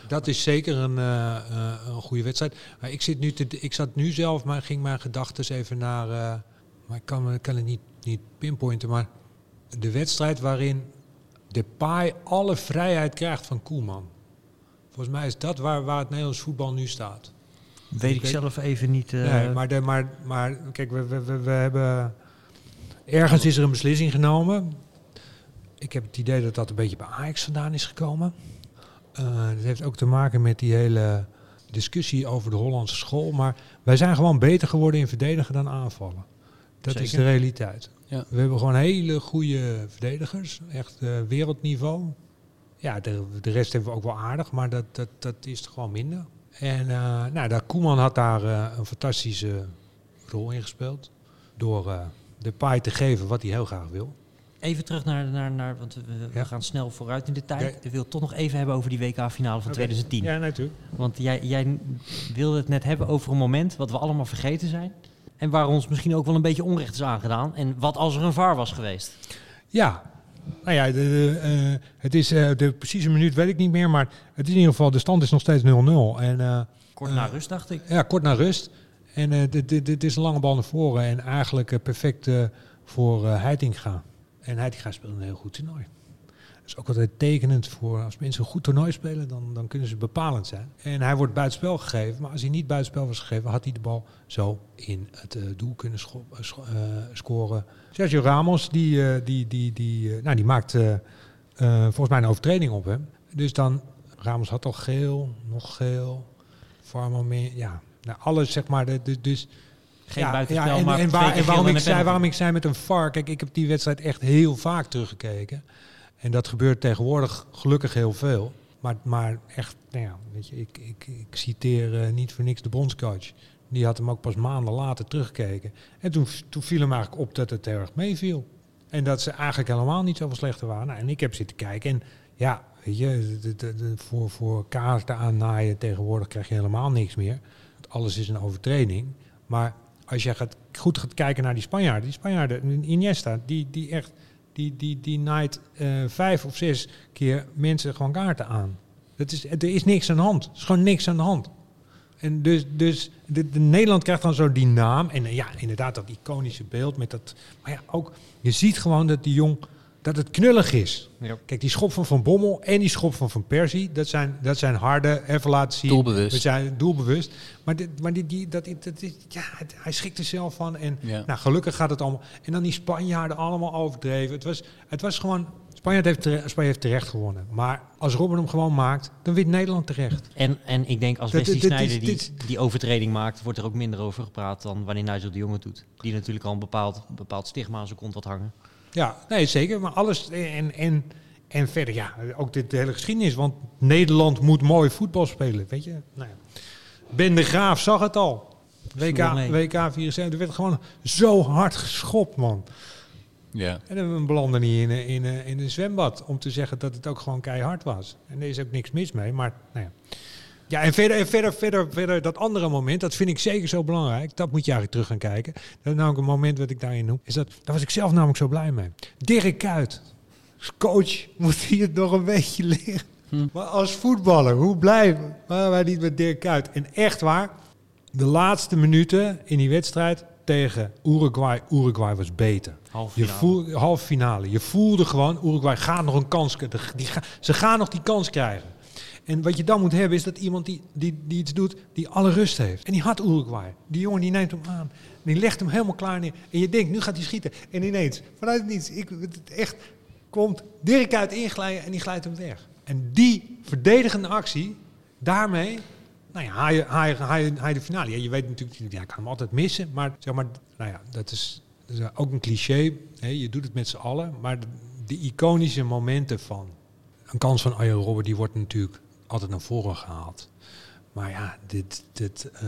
Dat is zeker een, eh, eh, een goede wedstrijd. Maar ik, zit nu te, ik zat nu zelf, maar ging mijn gedachten even naar... eh, maar ik kan, kan het niet, niet pinpointen, maar de wedstrijd waarin Depay alle vrijheid krijgt van Koeman. Volgens mij is dat waar, waar het Nederlands voetbal nu staat. Weet ik zelf even niet. Nee, maar, de, maar, maar kijk, we, we, we, we hebben... Ergens is er een beslissing genomen. Ik heb het idee dat dat een beetje bij Ajax vandaan is gekomen. Eh dat heeft ook te maken met die hele discussie over de Hollandse school. Maar wij zijn gewoon beter geworden in verdedigen dan aanvallen. Dat is de realiteit. Ja. We hebben gewoon hele goede verdedigers. Echt eh, wereldniveau. Ja, de, de rest hebben we ook wel aardig, maar dat, dat, dat is gewoon minder. En eh nou, daar, Koeman had daar een fantastische rol in gespeeld. Door de paai te geven wat hij heel graag wil. Even terug naar, naar, naar want we, Ja. gaan snel vooruit in de tijd. Ik wil het toch nog even hebben over die WK-finale van Oké. 2010. Ja, natuurlijk. Want jij, jij wilde het net hebben over een moment wat we allemaal vergeten zijn. En waar ons misschien ook wel een beetje onrecht is aangedaan. En wat als er een VAR was geweest? Ja, nou ja, de, de, eh, het is eh, de precieze minuut weet ik niet meer, maar het is in ieder geval, de stand is nog steeds 0-0. En eh, Kort na rust dacht ik. ja, kort naar rust. En dit, dit, dit is een lange bal naar voren en eigenlijk perfect voor eh Heitinga. En Heitinga speelt een heel goed toernooi. Dat is ook altijd tekenend voor als mensen een goed toernooi spelen, dan, dan kunnen ze bepalend zijn. En hij wordt buitenspel gegeven, maar als hij niet buitenspel was gegeven, had hij de bal zo in het eh, doel kunnen eh, eh, scoren. Sergio Ramos, die, die, die, die, nou, die maakt volgens mij een overtreding op hem. Dus dan, Ramos had al geel, nog geel, moment, ja. Nou, alles zeg maar, dus... Geen ja, buitenspel, ja, en, maar en, twee waar- keer en waarom, ik zei, waarom ik zei met een VAR, kijk, ik heb die wedstrijd echt heel vaak teruggekeken. En dat gebeurt tegenwoordig gelukkig heel veel. Maar, maar echt, nou ja, weet je, ik, ik, ik citeer eh, niet voor niks de bondscoach. Die had hem ook pas maanden later teruggekeken. En toen, toen viel hem eigenlijk op dat het heel erg meeviel. En dat ze eigenlijk helemaal niet zoveel slechter waren. Nou, en ik heb zitten kijken. En ja, weet je, de, de, de- voor, voor kaarten aannaaien tegenwoordig krijg je helemaal niks meer. Want alles is een overtreding. Maar als je gaat, goed gaat kijken naar die Spanjaarden. Die Spanjaarden, Iniesta, die, die echt... Die, die, die naait eh, vijf of zes keer mensen gewoon kaarten aan. Dat is, er is niks aan de hand. Er is gewoon niks aan de hand. En dus, dus de, de Nederland krijgt dan zo die naam. En eh, ja, inderdaad, dat iconische beeld met dat. Maar ja, ook, je ziet gewoon dat die jong dat het knullig is. Ja. Kijk, die schop van Van Bommel en die schop van Van Persie, dat zijn, dat zijn harde, even laten zien. Doelbewust. We zijn doelbewust. Maar, dit, maar die, die, dat, ja, het- hij schikt er zelf van. En Ja. nou, gelukkig gaat het allemaal. En dan die Spanjaarden allemaal overdreven. Het was, het was gewoon... Spanje heeft, tere- Spanje heeft terecht gewonnen. Maar als Robben hem gewoon maakt, dan wint Nederland terecht. En, en ik denk als Wesley Sneijder die, die overtreding maakt, wordt er ook minder over gepraat dan wanneer Nigel de Jong het doet. Die natuurlijk al een bepaald, bepaald stigma aan zijn kont had hangen. Ja, nee, zeker. Maar alles en, en, en verder, ja, ook dit, de hele geschiedenis. Want Nederland moet mooi voetbal spelen, weet je. Nou ja. Ben de Graaf zag het al. WK. WK 74, er werd gewoon zo hard geschopt, man. Ja. En dan belanden niet in, een- in, een- in een zwembad om te zeggen dat het ook gewoon keihard was. En er is ook niks mis mee, maar nou ja. Ja, en verder, en verder, verder, verder, dat andere moment, dat vind ik zeker zo belangrijk. Dat moet je eigenlijk terug gaan kijken. Dat is namelijk een moment wat ik daarin noem. Is dat, daar was ik zelf namelijk zo blij mee. Dirk Kuyt, coach, moet hij het nog een beetje leren. Hm. Maar als voetballer, hoe blij waren wij niet met Dirk Kuyt? En echt waar, de laatste minuten in die wedstrijd tegen Uruguay, Uruguay was beter. Half Je voel, halve finale. Je voelde gewoon, Uruguay gaat nog een kans krijgen. Die ze gaan nog die kans krijgen. En wat je dan moet hebben is dat iemand die, die, iets doet, die alle rust heeft. En die had Uruguay. Die jongen die neemt hem aan. Die legt hem helemaal klaar neer. En je denkt, nu gaat hij schieten. En ineens, vanuit het niets, ik, het echt, komt Dirk uit inglijden en die glijdt hem weg. En die verdedigende actie, daarmee, nou ja, je de finale. Je weet natuurlijk, ja, ik kan hem altijd missen. Maar zeg maar, nou ja, dat is, ook een cliché. Je doet het met z'n allen. Maar de, de iconische momenten van een kans van Arjen Robben, die wordt natuurlijk altijd naar voren gehaald. Maar ja, dit, dit, eh,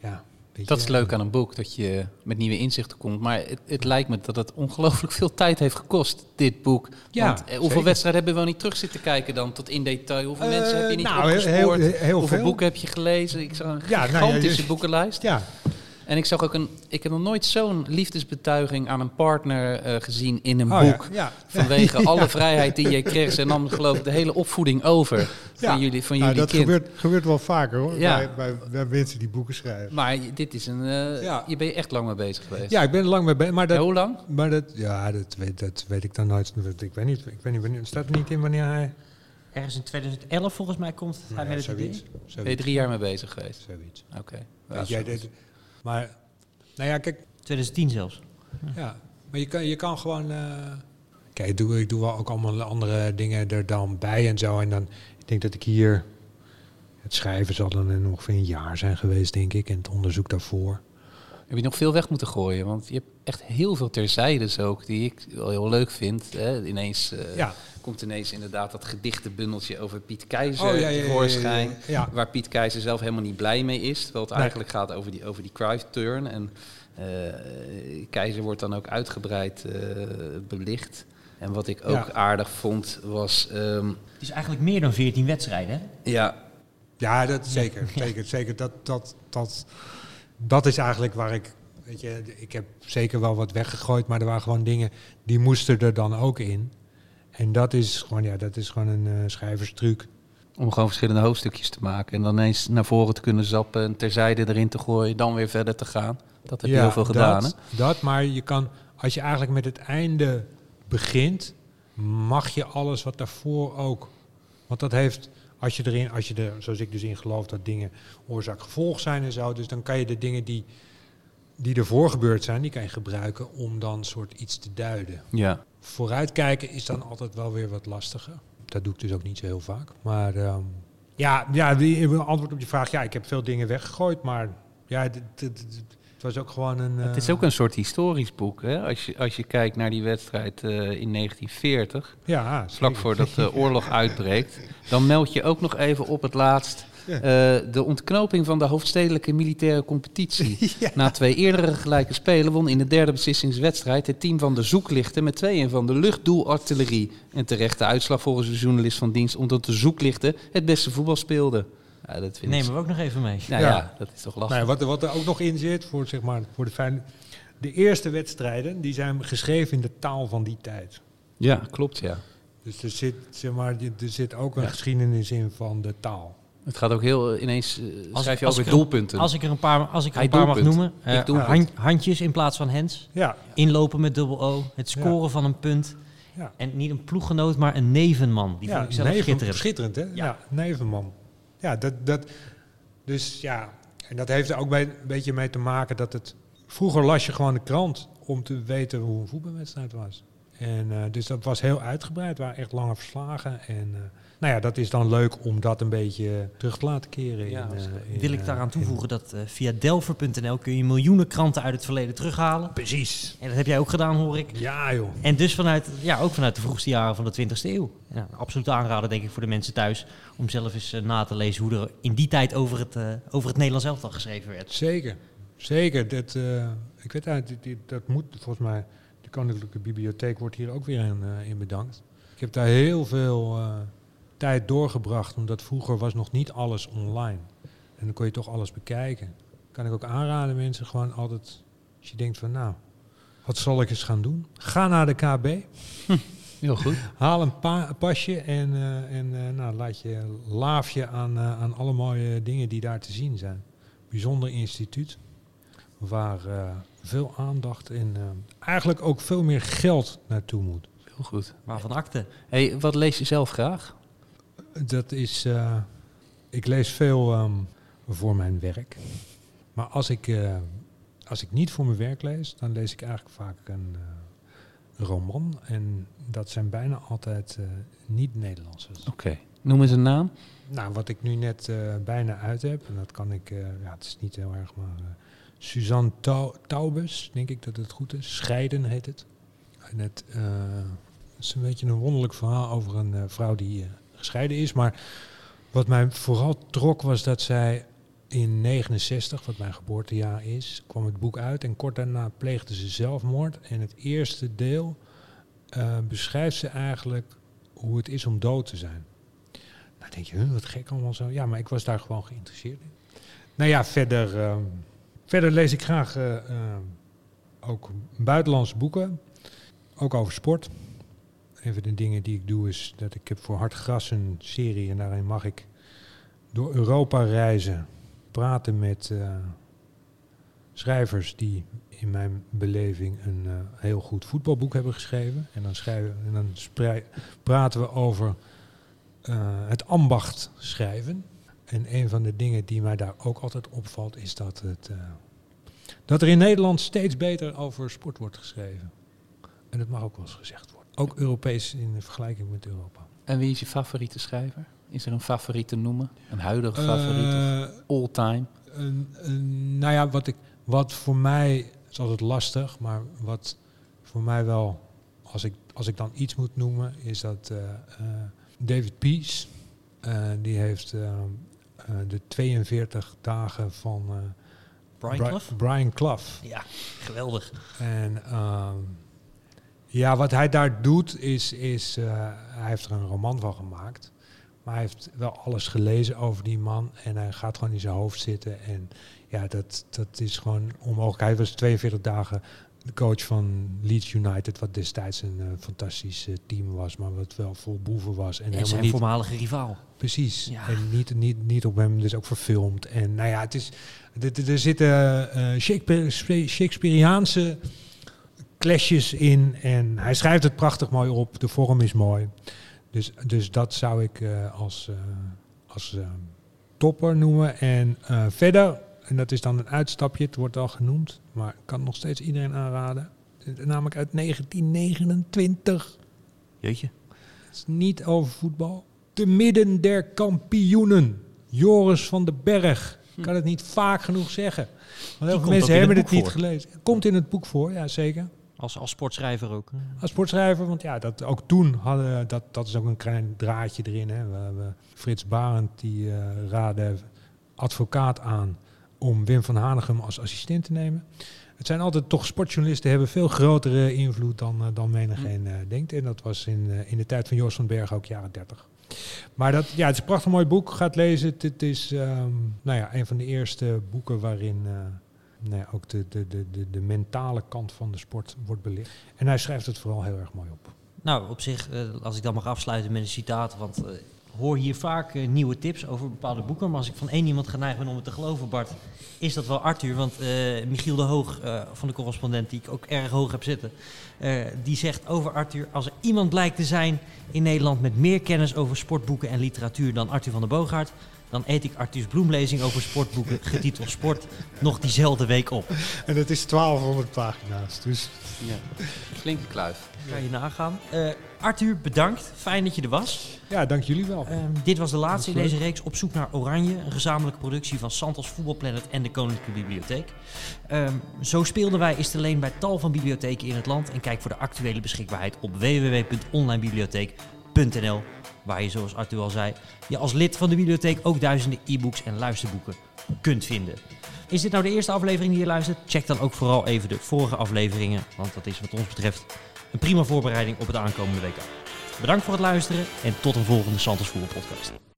ja. weet Dat je, is leuk aan een boek, dat je met nieuwe inzichten komt. Maar het, het lijkt me dat het ongelooflijk veel tijd heeft gekost, dit boek. Ja, Want, eh, hoeveel wedstrijden hebben we wel niet terug zitten kijken dan, tot in detail? Hoeveel Eh, mensen heb je niet nou, heel- opgespoord? heel- heel hoeveel veel. boeken heb je gelezen? Ik zag een Ja, nou ja, gigantische dus- boekenlijst. Ja, En ik zag ook een... Ik heb nog nooit zo'n liefdesbetuiging aan een partner eh, gezien in een Oh, boek. ja. Vanwege Ja. alle vrijheid die je kreeg. Ze nam geloof ik de hele opvoeding over van jullie, van Nou, jullie dat kind. gebeurt, gebeurt wel vaker hoor. Ja. Bij, bij, bij mensen die boeken schrijven. Maar dit is een... eh, Ja. Je bent echt lang mee bezig geweest. Ja, ik ben er lang mee bezig. Maar Ja, dat, hoe lang? maar dat, ja, dat, weet, dat weet ik dan nooit. Ik weet niet. Ik weet niet wanneer, het staat er niet in wanneer hij. Ergens in 2011 volgens mij komt hij Nou ja, met het idee. zoiets. Ben je drie jaar mee bezig geweest? zoiets. Oké. Ja, jij zo. Maar, nou ja, kijk, 2010 zelfs. Ja, maar je kan, je kan gewoon. eh, kijk, ik doe, ik doe wel ook allemaal andere dingen er dan bij en zo. En dan, ik denk dat ik hier. Het schrijven zal dan in ongeveer een jaar zijn geweest, denk ik. En het onderzoek daarvoor. Heb je nog veel weg moeten gooien? Want je hebt echt heel veel terzijdes ook, die ik wel heel leuk vind. Hè? Ineens eh, Ja. komt ineens inderdaad dat gedichtenbundeltje over Piet Keizer Oh, ja, ja, ja, ja, tevoorschijn. ja, ja. Waar Piet Keizer zelf helemaal niet blij mee is. Terwijl het Nee. eigenlijk gaat over die, over die Cruyff-turn. En eh, Keizer wordt dan ook uitgebreid eh, belicht. En wat ik ook Ja. aardig vond was... ehm, Het is eigenlijk meer dan 14 wedstrijden. hè? ja, Ja, dat zeker. zeker, zeker. Dat, dat, dat, dat is eigenlijk waar ik. Weet je, ik heb zeker wel wat weggegooid, maar er waren gewoon dingen die moesten er dan ook in. En dat is gewoon, ja, dat is gewoon een eh, schrijverstruc. om gewoon verschillende hoofdstukjes te maken. En dan eens naar voren te kunnen zappen, en terzijde erin te gooien, dan weer verder te gaan. Dat heb je heel veel gedaan. Dat, hè? dat, maar je kan, als je eigenlijk met het einde begint, mag je alles wat daarvoor ook. Want dat heeft, als je erin, als je er, zoals ik dus in geloof, dat dingen oorzaak-gevolg zijn en zo. Dus dan kan je de dingen die, die ervoor gebeurd zijn, die kan je gebruiken om dan soort iets te duiden. Ja. Vooruitkijken is dan altijd wel weer wat lastiger. Dat doe ik dus ook niet zo heel vaak. Maar ehm, ja, ja, die antwoord op je vraag, ja, ik heb veel dingen weggegooid, maar ja, dit- dit- dit- het was ook gewoon een. Het is eh, ook een soort historisch boek. Hè? Als, je, als je kijkt naar die wedstrijd eh, in 1940, ja, vlak voordat de oorlog uitbreekt, dan meld je ook nog even op het laatst Ja. eh, de ontknoping van de hoofdstedelijke militaire competitie. Na twee eerdere gelijke spelen won in de derde beslissingswedstrijd het team van de zoeklichten met 2-1 van de luchtdoelartillerie. En terechte uitslag volgens de journalist van dienst, omdat de zoeklichten het beste voetbal speelden. Ja, dat vind ik... Nemen we ook nog even mee. Nou Ja. ja. dat is toch lastig. Nou wat, er- wat er ook nog in zit, voor, zeg maar, voor de fijn, de eerste wedstrijden, die zijn geschreven in de taal van die tijd. Ja, klopt ja. Dus er zit, zeg maar, er zit ook een Ja. geschiedenis in van de taal. Het gaat ook heel eh, ineens eh, Als- schrijf je als over ik er- doelpunten. Als ik er een paar, als ik er een paar mag noemen. Ik eh, hand- handjes in plaats van hands. Ja, Inlopen met dubbel O. Het scoren Ja. van een punt. Ja. En niet een ploeggenoot, maar een nevenman. Die ja, vond ik zelf neven- schitterend. Schitterend, hè? Ja, nevenman. Ja, dat, dat, dus ja, en dat heeft er ook bij, een beetje mee te maken dat het... Vroeger las je gewoon de krant om te weten hoe een voetbalwedstrijd was. En eh, dus dat was heel uitgebreid, waren echt lange verslagen. En eh, nou ja, dat is dan leuk om dat een beetje terug te laten keren. Ja, in, dat eh, in, Wil ik eh, daaraan toevoegen dat eh, via delver.nl kun je miljoenen kranten uit het verleden terughalen. Precies. En dat heb jij ook gedaan, hoor ik. Ja, joh. En dus vanuit, ja, ook vanuit de vroegste jaren van de 20e eeuw. Ja, absoluut aanraden, denk ik, voor de mensen thuis. Om zelf eens na te lezen hoe er in die tijd over het, over het Nederlands elftal geschreven werd. Zeker, zeker. Dat, ik weet eigenlijk, dit- dat moet volgens mij, de Koninklijke Bibliotheek wordt hier ook weer in, in bedankt. Ik heb daar heel veel tijd doorgebracht, omdat vroeger was nog niet alles online. En dan kon je toch alles bekijken. Kan ik ook aanraden mensen gewoon altijd, als je denkt van nou, wat zal ik eens gaan doen? Ga naar de KB, Heel goed. haal een pa- pasje en, eh, en eh, nou, laat je laafje aan, eh, aan alle mooie dingen die daar te zien zijn. Bijzonder instituut, waar eh, veel aandacht en eh, eigenlijk ook veel meer geld naartoe moet. Heel goed. Waarvan akte. Hey, wat lees je zelf graag? Dat is, eh, ik lees veel ehm, voor mijn werk. Maar als ik, eh, als ik niet voor mijn werk lees, dan lees ik eigenlijk vaak een eh, roman. En dat zijn bijna altijd niet-Nederlandsers. Oké. Noem eens een naam. Nou, wat ik nu net bijna uit heb, en dat kan ik, ja, het is niet heel erg, maar Suzanne Tau- Taubes, denk ik dat het goed is. Scheiden heet het. En het eh, is een beetje een wonderlijk verhaal over een vrouw die gescheiden is. Maar wat mij vooral trok was dat zij in 69, wat mijn geboortejaar is, kwam het boek uit. En kort daarna pleegde ze zelfmoord. En het eerste deel eh, beschrijft ze eigenlijk hoe het is om dood te zijn. Nou denk je, wat gek allemaal zo. Ja, maar ik was daar gewoon geïnteresseerd in. Nou ja, verder, ehm, verder lees ik graag eh, ehm, ook buitenlandse boeken. Ook over sport. Een van de dingen die ik doe is dat ik heb voor Hard Gras een serie. En daarin mag ik door Europa reizen. Praten met eh, schrijvers die in mijn beleving een eh, heel goed voetbalboek hebben geschreven. En dan, schrijven, en dan praten we over eh, het ambacht schrijven. En een van de dingen die mij daar ook altijd opvalt, is dat, het, dat er in Nederland steeds beter over sport wordt geschreven. En dat mag ook wel eens gezegd. Ook Europees in vergelijking met Europa. En wie is je favoriete schrijver? Is er een favoriet te noemen? Een huidige favoriet of Eh, all time? een- een- nou ja, wat, ik, wat voor mij, is altijd lastig, maar wat voor mij wel, als ik, als ik dan iets moet noemen, is dat eh, eh, David Peace, die heeft de 42 dagen van eh, Brian Bri- Clough? Brian Clough. Ja, geweldig. En ehm, ja, wat hij daar doet is, is eh, hij heeft er een roman van gemaakt. Maar hij heeft wel alles gelezen over die man. En hij gaat gewoon in zijn hoofd zitten. En ja, dat, dat is gewoon onmogelijk. Hij was 42 dagen de coach van Leeds United. Wat destijds een eh, fantastisch eh, team was. Maar wat wel vol boeven was. En, En helemaal zijn niet voormalige rivaal. Precies. Ja. En niet, niet, niet op hem, dus ook verfilmd. En nou ja, het is, er- zitten eh, Shakespeare- Spe- Shakespeareaanse clashes in. En hij schrijft het prachtig mooi op. De vorm is mooi. Dus, dus dat zou ik eh, als, eh, als eh, topper noemen. En verder, en dat is dan een uitstapje, het wordt al genoemd. Maar ik kan nog steeds iedereen aanraden. Namelijk uit 1929. Jeetje. Het is niet over voetbal. Te midden der kampioenen. Joris van den Berg. Ik kan het niet vaak genoeg zeggen. Want heel veel mensen hebben het niet voor. gelezen. Komt in het boek voor, ja zeker. Als, als sportschrijver ook. Als sportschrijver, want ja, dat, ook toen hadden dat, dat is ook een klein draadje erin. Hè. We, we- Frits Barend die eh, raadde advocaat aan om Wim van Hanegem als assistent te nemen. Het zijn altijd toch sportjournalisten hebben veel grotere invloed dan, eh, dan menigeen eh, denkt. En dat was in, in de tijd van Joris van Berg ook jaren 30. Maar dat, ja, het is een prachtig mooi boek. Ga het lezen. Het, is ehm, nou ja, een van de eerste boeken waarin nou ook de, de, de, de, de mentale kant van de sport wordt belicht. En hij schrijft het vooral heel erg mooi op. Nou, op zich, eh, als ik dan mag afsluiten met een citaat, want eh, hoor hier vaak eh, nieuwe tips over bepaalde boeken. Maar als ik van één iemand geneigd ben om het te geloven, Bart, is dat wel Arthur. Want Michiel de Hoog van de correspondent, die ik ook erg hoog heb zitten, die zegt over Arthur: als er iemand blijkt te zijn in Nederland met meer kennis over sportboeken en literatuur dan Arthur van der Boogaard, dan eet ik Arthurs bloemlezing over sportboeken, getiteld Sport, nog diezelfde week op. En het is 1200 pagina's. Dus Ja. Flinke kluif. Kan je nagaan. Eh, Arthur, bedankt. Fijn dat je er was. ja, dank jullie wel. Ehm, dit was de laatste in Dat deze reeks Op zoek naar Oranje. Een gezamenlijke productie van Santos Voetbalplanet en de Koninklijke Bibliotheek. Ehm, zo speelden wij is te leen bij tal van bibliotheken in het land. En kijk voor de actuele beschikbaarheid op www.onlinebibliotheek.nl. Waar je, zoals Arthur al zei, je als lid van de bibliotheek ook duizenden e-books en luisterboeken kunt vinden. Is dit nou de eerste aflevering die je luistert? Check dan ook vooral even de vorige afleveringen. Want dat is wat ons betreft een prima voorbereiding op het aankomende WK. Bedankt voor het luisteren en tot een volgende Santos Voetbal podcast.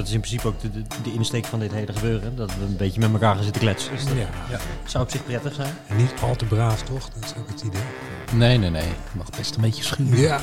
Dat is in principe ook de, de, de insteek van dit hele gebeuren. Dat we een beetje met elkaar gaan zitten kletsen. Dus dat ja. zou op zich prettig zijn. En niet al te braaf, toch? Dat is ook het idee. Nee, nee, nee. Mag best een beetje schuwen. Ja.